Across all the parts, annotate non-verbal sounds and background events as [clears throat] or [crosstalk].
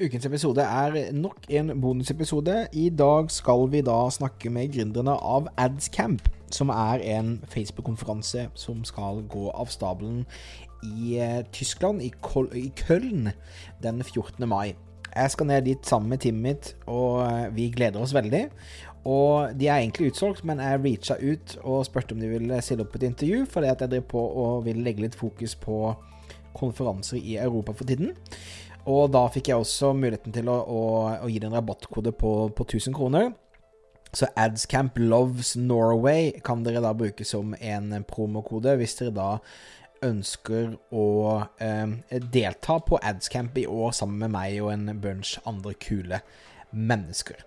Ukens episode er nok en bonusepisode. I dag skal vi da snakke med gründerne av Adscamp, som er en Facebook-konferanse som skal gå av stabelen i eh, Tyskland, i, Kol i Köln, den 14. mai. Jeg skal ned dit sammen med teamet mitt, og eh, vi gleder oss veldig. Og de er egentlig utsolgt, men jeg reacha ut og spurte om de ville stille opp et intervju, fordi at jeg driver på og vil legge litt fokus på konferanser i Europa for tiden. Og da fikk jeg også muligheten til å, å, å gi deg en rabattkode på, på 1000 kroner. Så Adscamp Loves Norway kan dere da bruke som en promokode hvis dere da ønsker å eh, delta på Adscamp i år sammen med meg og en bunch andre kule mennesker.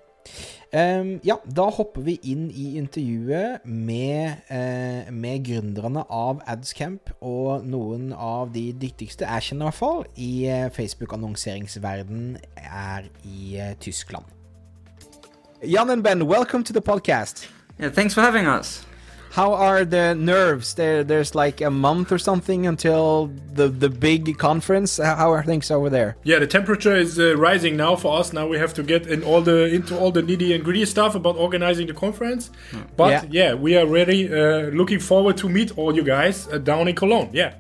Um, ja, da hopper vi inn i intervjuet med, uh, med gründerne av Adscamp og noen av de dyktigste jeg kjenner i hvert fall i uh, Facebook-annonseringsverden er i uh, Tyskland. Jan and Ben, welcome to the podcast. Yeah, thanks for having us. How are the nerves? There, there's like a month or something until the the big conference. How are things over there? Yeah, the temperature is uh, rising now for us. Now we have to get in all the into all the nitty and gritty stuff about organizing the conference. But yeah. yeah. we are ready. Uh, looking forward to meet all you guys uh, down in Cologne. Yeah,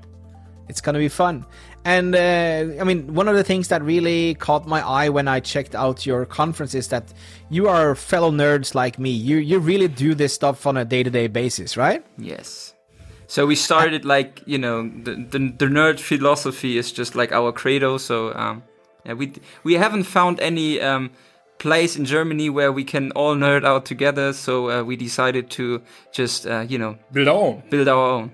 it's gonna be fun. And uh, I mean, one of the things that really caught my eye when I checked out your conference is that you are fellow nerds like me. You you really do this stuff on a day to day basis, right? Yes. So we started like you know the, the, the nerd philosophy is just like our credo. So um, yeah, we we haven't found any um, place in Germany where we can all nerd out together. So uh, we decided to just uh, you know build our own. Build our own.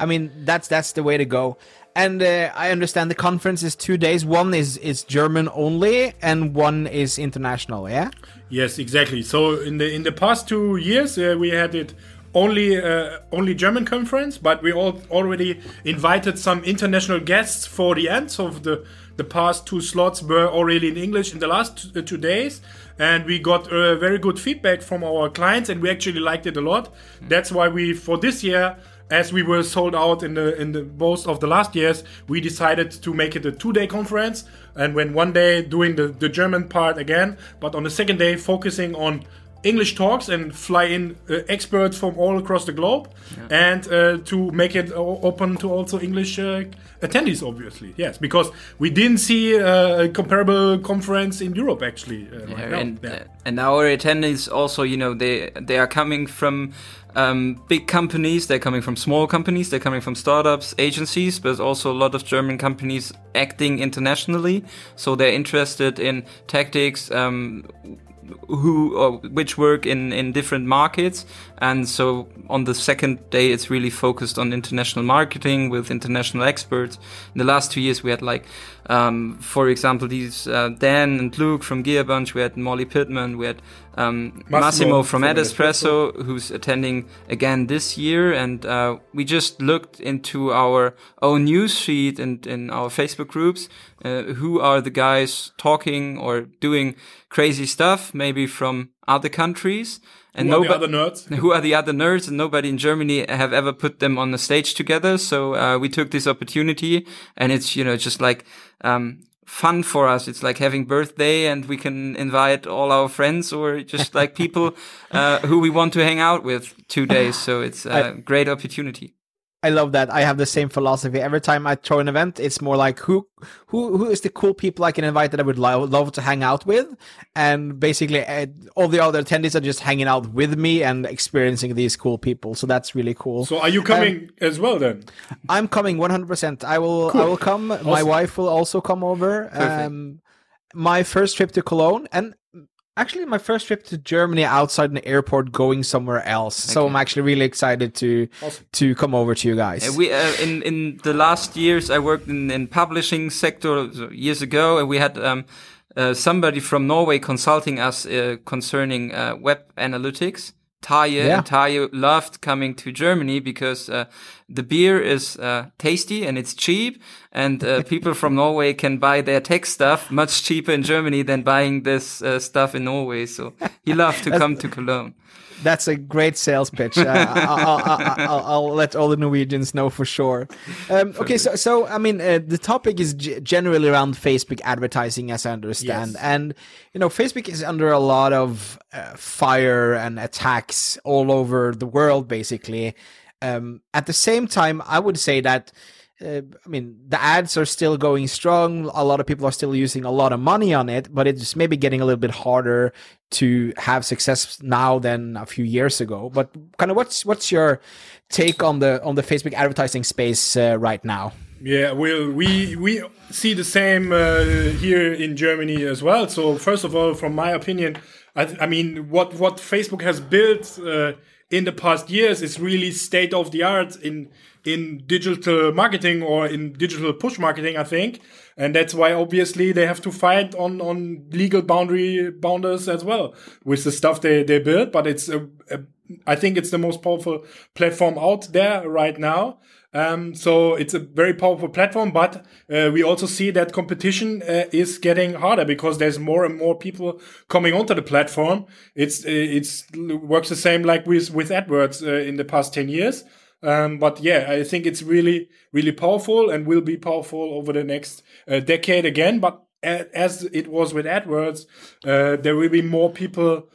I mean that's that's the way to go. And uh, I understand the conference is two days. One is is German only, and one is international. Yeah. Yes, exactly. So in the in the past two years, uh, we had it only uh, only German conference, but we all already invited some international guests for the end. So the the past two slots were already in English in the last two days, and we got uh, very good feedback from our clients, and we actually liked it a lot. That's why we for this year as we were sold out in the in the most of the last years, we decided to make it a two day conference. And when one day doing the, the German part again, but on the second day focusing on English talks and fly in uh, experts from all across the globe, yeah. and uh, to make it open to also English uh, attendees, obviously. Yes, because we didn't see uh, a comparable conference in Europe actually. Uh, yeah, right and, yeah. and our attendees also, you know, they they are coming from um, big companies. They're coming from small companies. They're coming from startups, agencies, but also a lot of German companies acting internationally. So they're interested in tactics, um, who or which work in in different markets. And so on the second day it's really focused on international marketing with international experts. In the last two years we had like um, for example these uh, dan and luke from gearbunch we had molly pitman we had um, massimo, massimo, from, from Espresso, who's attending again this year and uh, we just looked into our own news feed and in our facebook groups uh, who are the guys talking or doing crazy stuff maybe from other countries and who are the other nerds? [laughs] Who are the other nerds? And nobody in Germany have ever put them on the stage together. So uh, we took this opportunity, and it's you know just like um, fun for us. It's like having birthday, and we can invite all our friends or just like people [laughs] uh, who we want to hang out with two days. So it's a great opportunity. I love that. I have the same philosophy. Every time I throw an event, it's more like who who who is the cool people I can invite that I would lo- love to hang out with, and basically uh, all the other attendees are just hanging out with me and experiencing these cool people. So that's really cool. So are you coming um, as well then? I'm coming 100. percent I will. Cool. I will come. Awesome. My wife will also come over. Um, my first trip to Cologne, and actually my first trip to Germany outside an airport going somewhere else. Okay. So I'm actually really excited to awesome. to come over to you guys. we uh, in in the last years I worked in in publishing sector years ago and we had um uh, somebody from Norway consulting us uh, concerning uh, web analytics. Taye Yeah. and Taye loved coming to Germany because uh, the beer is uh, tasty and it's cheap, and uh, [laughs] people from Norway can buy their tech stuff much cheaper in Germany than buying this uh, stuff in Norway. So he loved to come to Cologne. That's a great sales pitch. Uh, I'll, I'll, I'll, I'll let all the Norwegians know for sure. Um, okay, so so I mean, uh, the topic is g- generally around Facebook advertising, as I understand, Yes. and you know, Facebook is under a lot of uh, fire and attacks all over the world, basically. Um, at the same time, I would say that. Uh, I mean, the ads are still going strong. A lot of people are still using a lot of money on it, but it's maybe getting a little bit harder to have success now than a few years ago. But kind of what's what's your take on the on the Facebook advertising space uh, right now? Yeah, well, we we see the same uh, here in Germany as well. So first of all, from my opinion, I, I mean, what what Facebook has built uh, in the past years is really state of the art in in digital marketing or in digital push marketing. I think, and that's why obviously they have to fight on on legal boundary boundaries as well with the stuff they they build. But it's a, a I think it's the most powerful platform out there right now. Um, so it's a very powerful platform, but uh, we also see that competition uh, is getting harder because there's more and more people coming onto the platform. It's uh, it's works the same like with with AdWords uh, in the past ten years. Um, but yeah, I think it's really really powerful and will be powerful over the next uh, decade again. But as it was with AdWords, uh, there will be more people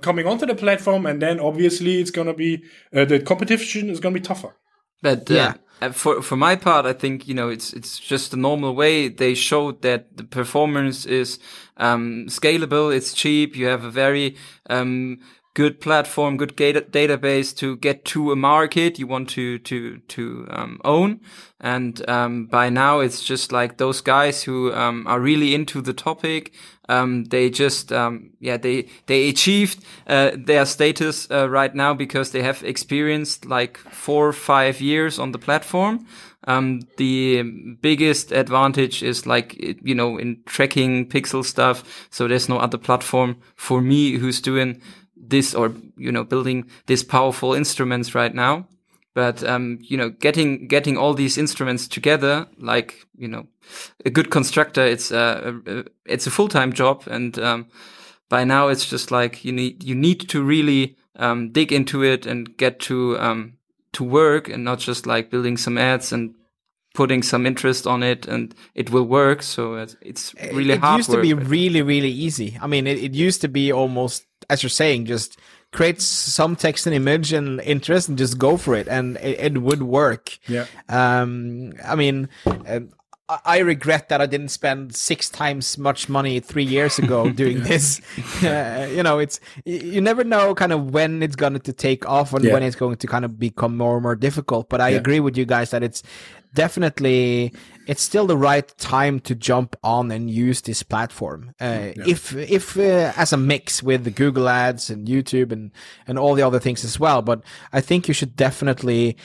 coming onto the platform, and then obviously it's gonna be uh, the competition is gonna be tougher. But uh, Yeah. uh, for for my part, I think you know it's it's just the normal way. They showed that the performance is um, scalable. It's cheap. You have a very um, good platform, good data database to get to a market you want to to to um, own. And um, by now, it's just like those guys who um, are really into the topic. Um, they just, um, yeah, they they achieved uh, their status uh, right now because they have experienced like four or five years on the platform. Um, the biggest advantage is like you know in tracking pixel stuff. So there's no other platform for me who's doing this or you know building these powerful instruments right now. But um, you know getting getting all these instruments together like you know a good constructor it's a, a it's a full-time job. And um, by now it's just like you need you need to really um, dig into it and get to um, to work and not just like building some ads and putting some interest on it and it will work. So it's, it's really it hard used to be really really easy. I mean, it, it used to be almost as you're saying, just create some text and image and interest and just go for it, and it, it would work. Yeah. Um, I mean, um, I regret that I didn't spend six times much money three years [laughs] ago doing this. [laughs] Uh, you know, it's you never know kind of when it's going to take off and Yeah. when it's going to kind of become more and more difficult. But I Yeah. agree with you guys that it's definitely it's still the right time to jump on and use this platform. Uh, If if uh, as a mix with the Google Ads and YouTube and and all the other things as well. But I think you should definitely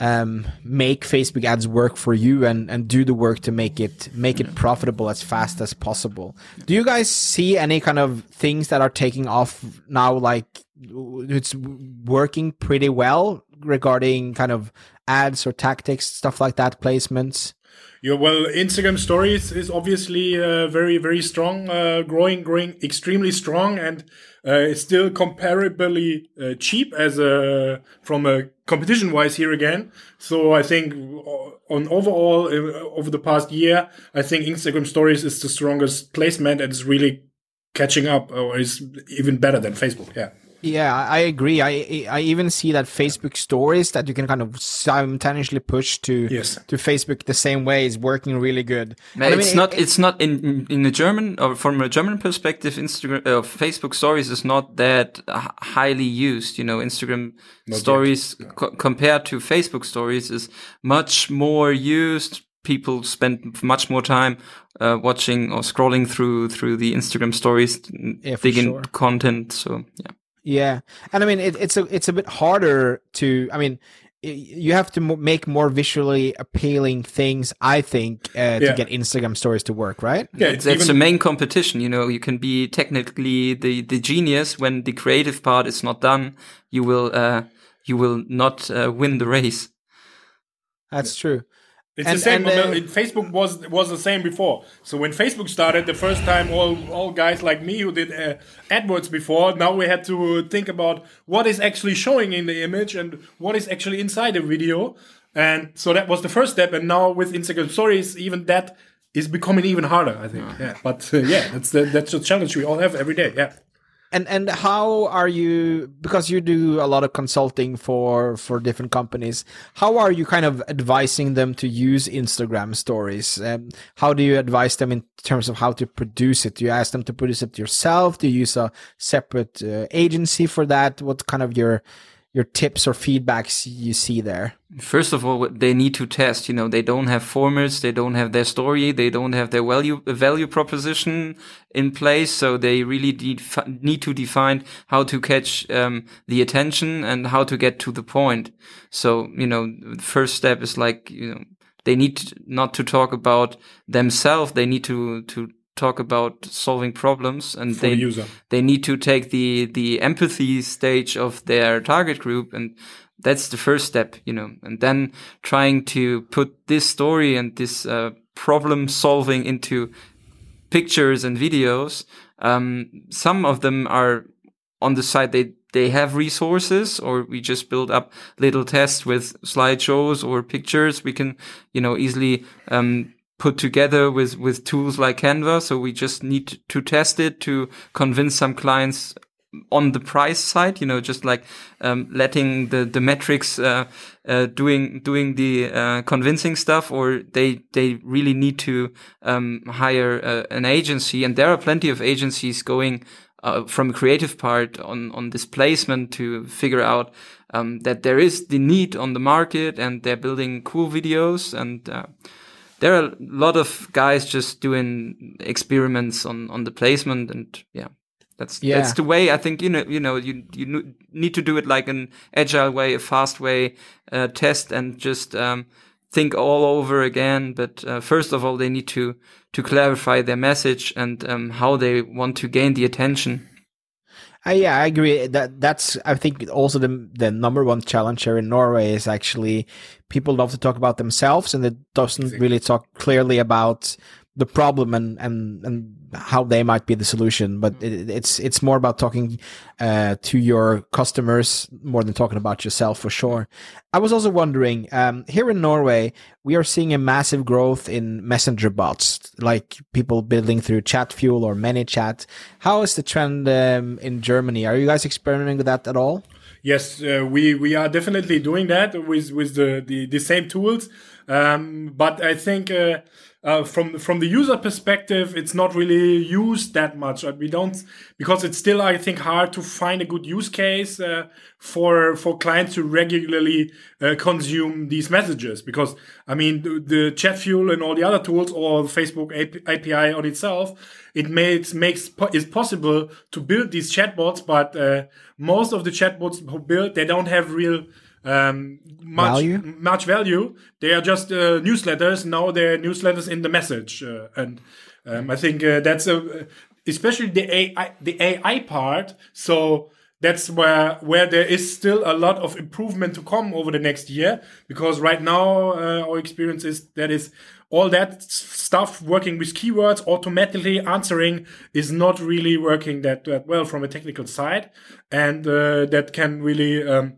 um, make Facebook ads work for you and, and do the work to make it make it profitable as fast as possible. Do you guys see any kind of things that are taking off now? Like it's working pretty well regarding kind of ads or tactics, stuff like that, placements. Yeah, well, Instagram Stories is obviously uh, very, very strong, uh, growing, growing extremely strong, and uh, it's still comparably uh, cheap as a from a competition wise here again. So I think uh, on overall uh, over the past year, I think Instagram Stories is the strongest placement, and it's really catching up, or is even better than Facebook. Yeah. Yeah, I I agree. I I even see that Facebook stories that you can kind of simultaneously push to Yes. to Facebook the same way is working really good. Man, And I it's mean, not. it- it's not in in- in the German or from a German perspective. Instagram, uh, Facebook Stories is not that highly used. You know, Instagram Stories co- compared to Facebook Stories is much more used. People spend much more time uh, watching or scrolling through through the Instagram Stories, Yeah, digging sure. content. So yeah. Yeah, and I mean it, it's a it's a bit harder to. I mean, you have to make more visually appealing things i think uh, to Yeah. get instagram stories to work right Yeah, It's, it's the main competition. You know, you can be technically the, the genius when the creative part is not done. You will uh, you will not uh, win the race. that's true It's And- the same. and, uh, Facebook was was the same before. So when Facebook started, the first time, all all guys like me who did uh, AdWords before, now we had to think about what is actually showing in the image and what is actually inside the video. And so that was the first step. And now with Instagram Stories, even that is becoming even harder. I think. Yeah. But uh, yeah, that's the, that's the challenge we all have every day. Yeah. And and how are you because you do a lot of consulting for for different companies how are you kind of advising them to use instagram stories? Um, how do you advise them in terms of how to produce it? Do you ask them to produce it yourself? Do you use a separate uh, agency for that? What kind of your your tips or feedbacks you see there First of all, they need to test. You know, they don't have formats, they don't have their story, they don't have their value value proposition in place. So they really need, need to define how to catch um, the attention and how to get to the point. So you know, the first step is like you know they need not to talk about themselves. They need to to talk about solving problems and For they the they need to take the the empathy stage of their target group and that's the first step you know. And then trying to put this story and this uh, problem solving into pictures and videos um, some of them are on the side they they have resources or we just build up little tests with slideshows or pictures. We can you know easily um, put together with with tools like canva so we just need to test it to convince some clients on the price side, you know, just like um, letting the the metrics uh, uh, doing doing the uh, convincing stuff, or they they really need to um, hire uh, an agency, and there are plenty of agencies going uh, from a creative part on on this placement to figure out um, that there is the need on the market, and they're building cool videos and. There are a lot of guys just doing experiments on, on the placement and yeah that's Yeah. that's the way I think you know you know you you need to do it like an agile way, a fast way, uh, test and just um, think all over again. But uh, first of all, they need to to clarify their message and um, how they want to gain the attention. Uh, yeah, I agree. That that's I think also the the number one challenge here in Norway is actually people love to talk about themselves and it doesn't really talk clearly about the problem and and and how they might be the solution. But it, it's it's more about talking uh, to your customers more than talking about yourself for sure. I was also wondering um, here in Norway we are seeing a massive growth in messenger bots, like people building through ChatFuel or ManyChat. How is the trend um, in Germany? Are you guys experimenting with that at all? Yes, uh, we we are definitely doing that with with the the, the same tools. Um, but I think uh, uh, from from the user perspective, it's not really used that much. Uh, We don't because it's still I think hard to find a good use case uh, for for clients to regularly uh, consume these messages. Because I mean the, the chat fuel and all the other tools or the Facebook API on itself, it makes makes it's possible to build these chatbots, but uh, most of the chatbots who build they don't have real um, much Value? much value. They are just uh, newsletters. Now they're newsletters in the message, uh, and um, I think uh, that's a especially the AI the AI part. So that's where where there is still a lot of improvement to come over the next year because right now uh, our experience is that is all that stuff working with keywords automatically answering is not really working that, that well from a technical side and uh, that can really um,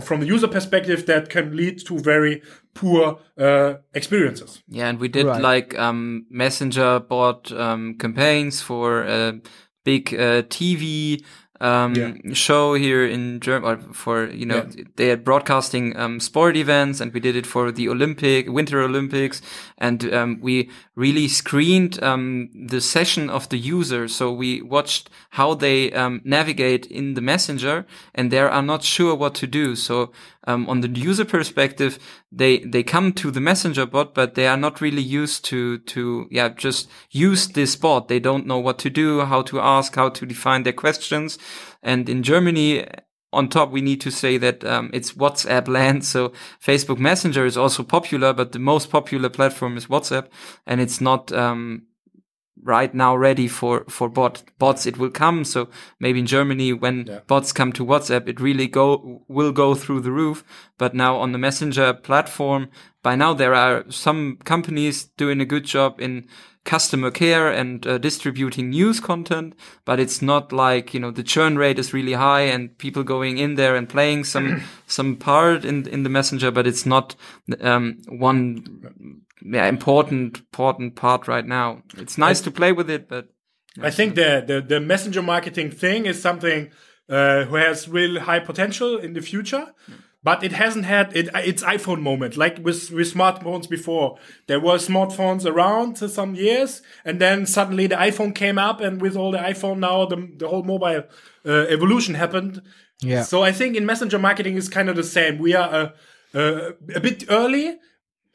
from the user perspective that can lead to very poor uh, experiences Yeah, and we did Right. like um, messenger bot um, campaigns for a big uh, TV um, Yeah. show here in Germany. For you know, Yeah. they are broadcasting um, sport events, and we did it for the Olympic Winter Olympics, and um, we really screened um, the session of the user. So we watched how they um, navigate in the messenger, and they are not sure what to do. So um, on the user perspective, they they come to the messenger bot, but they are not really used to to yeah just use this bot. They don't know what to do, how to ask, how to define their questions. And in Germany, on top, we need to say that um, it's WhatsApp land. So Facebook Messenger is also popular, but the most popular platform is WhatsApp, and it's not um, right now ready for for bot bots. It will come. So maybe in Germany, when Yeah. bots come to WhatsApp, it really go will go through the roof. But now on the Messenger platform, by now there are some companies doing a good job in customer care and uh, distributing news content, but it's not like, you know, the churn rate is really high and people going in there and playing some, [clears throat] some part in, in the messenger, but it's not, um, one yeah, important, important part right now. It's nice to play with it, but I think the, the the messenger marketing thing is something uh, who has real high potential in the future, but it hasn't had it, its iPhone moment like with with smartphones before. There were smartphones around for some years, and then suddenly the iPhone came up, and with all the iPhone now, the the whole mobile uh, evolution happened. Yeah. So I think in messenger marketing is kind of the same. We are a, a, a bit early.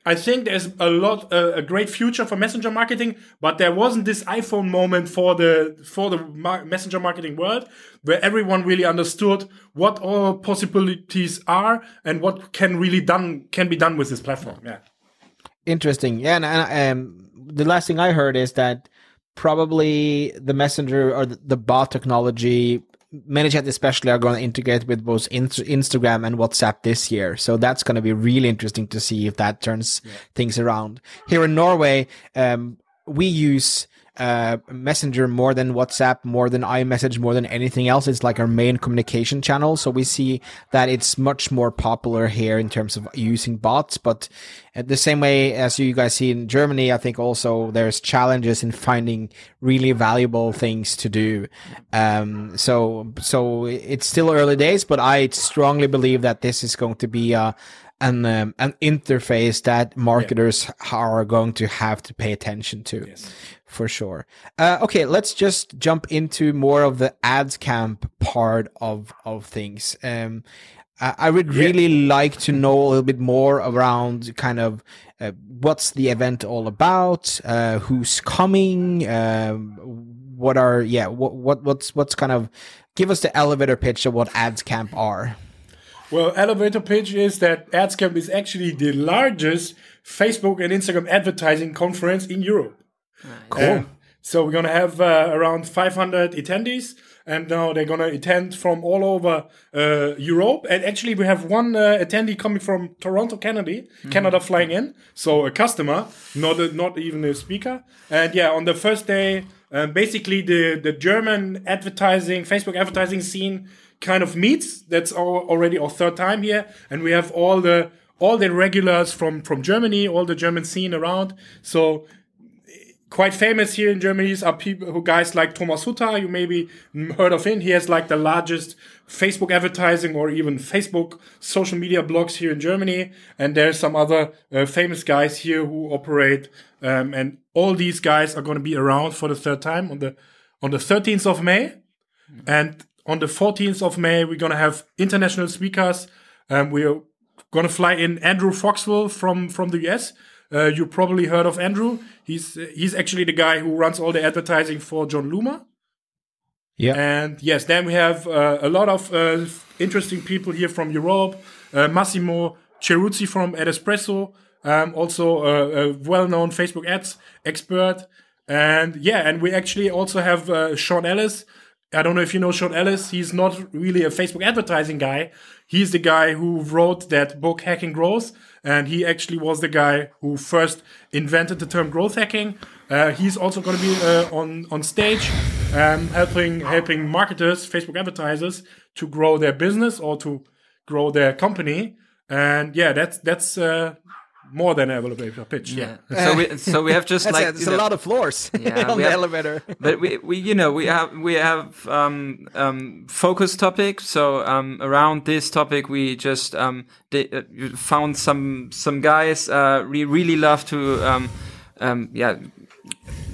I think there's a lot, uh, a great future for messenger marketing, but there wasn't this iPhone moment for the for the mar- messenger marketing world where everyone really understood what all possibilities are and what can really done can be done with this platform. Yeah. Interesting. Yeah, and, and um, the last thing I heard is that probably the messenger or the, the bot technology, ManyChat especially, are going to integrate with both Inst- Instagram and WhatsApp this year. So that's going to be really interesting to see if that turns things around. Here in Norway, um, we use uh, Messenger more than WhatsApp, more than iMessage, more than anything else. It's like our main communication channel. So we see that it's much more popular here in terms of using bots. But at the same way as you guys see in Germany, I think also there's challenges in finding really valuable things to do. Um, so, so it's still early days, but I strongly believe that this is going to be a, an um, an interface that marketers are going to have to pay attention to yes. for sure. Uh, okay, let's just jump into more of the ads camp part of of things. Um, I would really like to know a little bit more around kind of uh, what's the event all about, uh, who's coming, um, what are yeah, what what what's what's kind of give us the elevator pitch of what ads camp are. Well, elevator pitch is that AdsCamp is actually the largest Facebook and Instagram advertising conference in Europe. Cool. so we're gonna have uh, around 500 attendees, and now they're gonna attend from all over uh, Europe. And actually, we have one uh, attendee coming from Toronto, Canada, Canada, flying in. So a customer, not a, not even a speaker. And yeah, on the first day, um, basically the the German advertising, Facebook advertising scene kind of meets. That's al- already our third time here, and we have all the all the regulars from from Germany, all the German scene around. So quite famous here in Germany are people who guys like Thomas Hutter. You maybe heard of him. He has like the largest Facebook advertising or even Facebook social media blogs here in Germany. And there's some other uh, famous guys here who operate. Um, and all these guys are going to be around for the third time on the on the 13th of May. And on the 14th of May, we're going to have international speakers. Um, we're going to fly in Andrew Foxwell from from the US. Uh, you probably heard of Andrew. He's he's actually the guy who runs all the advertising for Jon Loomer. Yeah. And yes, then we have uh, a lot of uh, interesting people here from Europe. Uh, Massimo Chieruzzi from Ad Espresso, um, also a, a well-known Facebook ads expert. And yeah, and we actually also have uh, Sean Ellis. I don't know if you know Sean Ellis. He's not really a Facebook advertising guy. He's the guy who wrote that book Hacking Growth, and he actually was the guy who first invented the term growth hacking. Uh, he's also going to be uh, on on stage, um, helping helping marketers, Facebook advertisers, to grow their business or to grow their company. And yeah, that's that's uh, more than an elevator pitch. Yeah. So we so we have just [laughs] like a, it's a know- lot of floors [laughs] Yeah, on the have- elevator. [laughs] but we, we you know we have we have um, um, focus topic so um, around this topic we just um, di- uh, found some some guys uh, we really love to um, um, yeah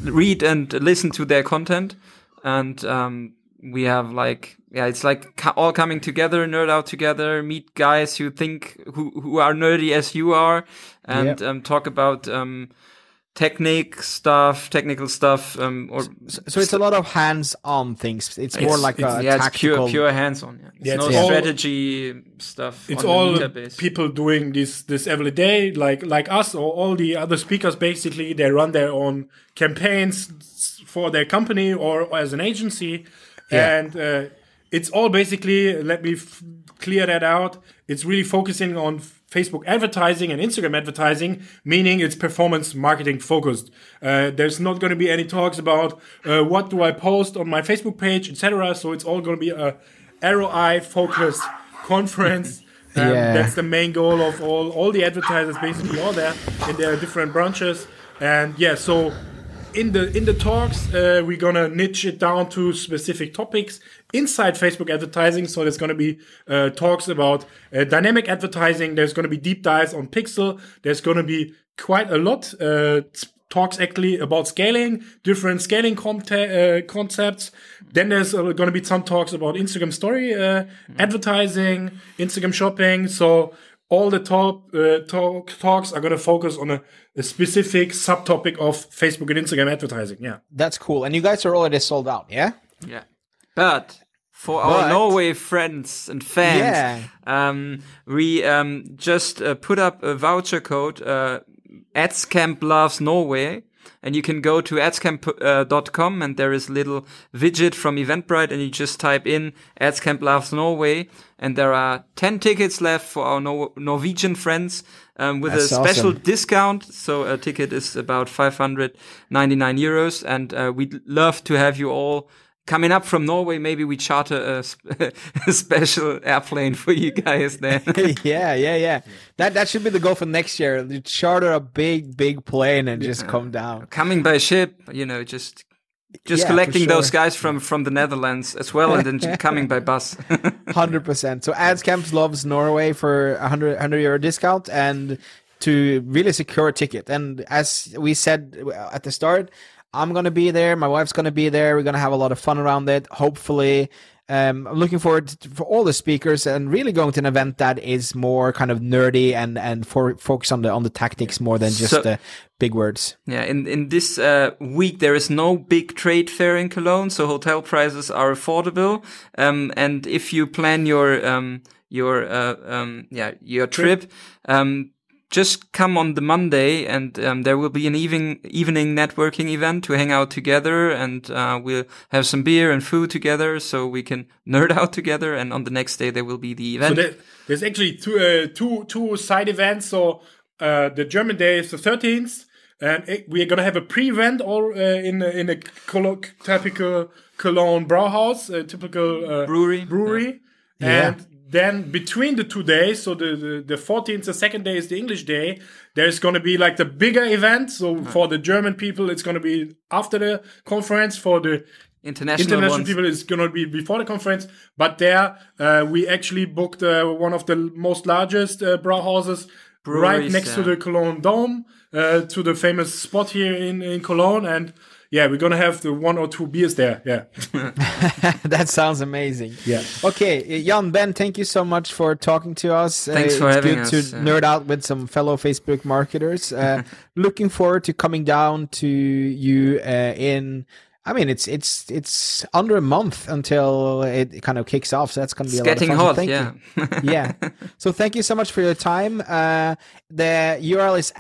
read and listen to their content and um, we have like yeah it's like all coming together nerd out together meet guys who think who who are nerdy as you are and Yep. um, talk about um, technique stuff, technical stuff, um, or So it's a lot of hands-on things. It's more like it's- a yeah, it's pure pure hands-on. Yeah, it's Yeah, no it's all- strategy stuff. it's on all the database. people doing this this every day like like us or all the other speakers basically they run their own campaigns for their company or, as an agency Yeah. and uh, it's all basically let me f- clear that out it's really focusing on facebook advertising and instagram advertising meaning it's performance marketing focused uh, there's not going to be any talks about uh, what do i post on my facebook page etc so it's all going to be a roi focused conference [laughs] um, Yeah. That's the main goal of all all the advertisers, basically all there in their different branches. And yeah, so in the in the talks, uh, we're gonna niche it down to specific topics inside Facebook advertising. So there's gonna be uh, talks about uh, dynamic advertising. There's gonna be deep dives on Pixel. There's gonna be quite a lot. Uh, talks actually about scaling, different scaling uh, concepts. Then there's uh, going to be some talks about Instagram story uh, advertising, Instagram shopping. So all the top uh, talk, talks are going to focus on a, a specific subtopic of Facebook and Instagram advertising. Yeah. That's cool. And you guys are already sold out, yeah? Yeah. But for But- our Norway friends and fans, Yeah. um, we um, just uh, put up a voucher code, uh, Adscamp Loves Norway. And you can go to adscamp.com and there is little widget from Eventbrite and you just type in Adscamp Loves Norway. And there are 10 tickets left for our Nor- Norwegian friends um, with That's a special awesome. discount. So a ticket is about 599 euros. And uh, we'd love to have you all coming up from Norway. Maybe we charter a, sp- [laughs] a special airplane for you guys then. [laughs] yeah, yeah, yeah. That that should be the goal for next year. You charter a big, big plane and just come down. coming by ship, you know, just just Yeah, collecting those guys from from the Netherlands as well, and then [laughs] coming by bus. Hundred percent. So AdsCamp loves Norway for a 100, 100 euro discount and to really secure a ticket. And as we said at the start, I'm gonna be there. My wife's gonna be there. We're gonna have a lot of fun around it. Hopefully. Um, I'm looking forward to, for all the speakers and really going to an event that is more kind of nerdy and and for focus on the on the tactics more than just So- the big words. yeah, in in this uh, week there is no big trade fair in Cologne, so hotel prices are affordable. Um, and if you plan your um your uh, um yeah your trip, um. Just come on the Monday, and um, there will be an evening evening networking event to hang out together, and uh, we'll have some beer and food together, so we can [laughs] nerd out together. And on the next day, there will be the So event. there, there's actually two, uh, two, two side events. So uh, the German day is the 13th, and it, we are gonna have a pre-event or uh, in a- in a typical Cologne Brauhaus, a typical uh, Brewery. brewery, Yeah. and then between the two days, so the, the the 14th, the second day is the English day. There's gonna be like the bigger event. So for the German people, it's gonna be after the conference. For the international, international ones. people is going to be before the conference but there uh, we actually booked uh, one of the most largest uh, brauhauses right Breweries, next to the cologne dome uh, to the famous spot here in, in cologne and yeah we're gonna have the one or two beers there yeah [laughs] that sounds amazing. Yeah. Okay, Jan Ben, thank you so much for talking to us. Thanks uh, for it's having good us, to yeah. nerd out with some fellow Facebook marketers. Uh, [laughs] looking forward to coming down to you uh, in. I mean, it's it's it's under a month until it kind of kicks off, so that's going to be It's a lot of fun. So hot, thank yeah. you. [laughs] yeah. So thank you so much for your time. Uh, the URL is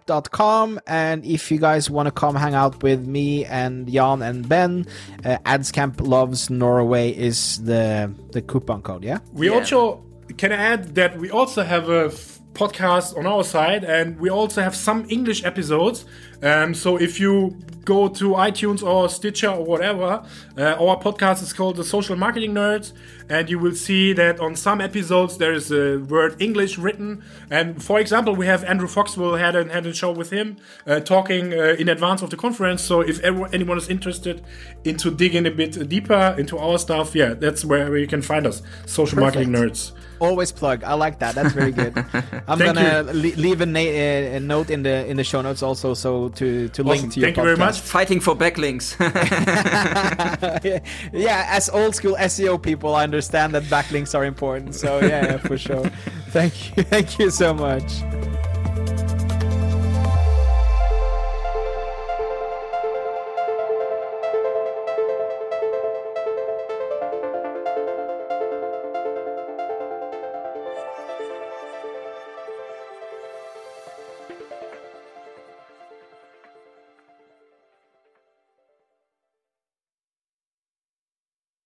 adscamp.com. And if you guys want to come hang out with me and Jan and Ben, uh, Adscamp Loves Norway is the, the coupon code. Yeah. we Yeah. also can I add that we also have a f- podcast on our side and we also have some english episodes um, so if you go to itunes or stitcher or whatever uh, our podcast is called the social marketing nerds and you will see that on some episodes there is a word english written and for example we have andrew foxwell had a, had a show with him uh, talking uh, in advance of the conference so if everyone, anyone is interested into digging a bit deeper into our stuff yeah that's where, you can find us social marketing nerds Always plug. I like that. That's very good. [laughs] I'm gonna le- leave a, na- a note in the in the show notes also, so to to link Awesome. to your Thank you very podcast. much. Fighting for backlinks. [laughs] yeah, as old school SEO people, I understand that backlinks are important. So yeah, yeah for sure. Thank you, [laughs] thank you so much.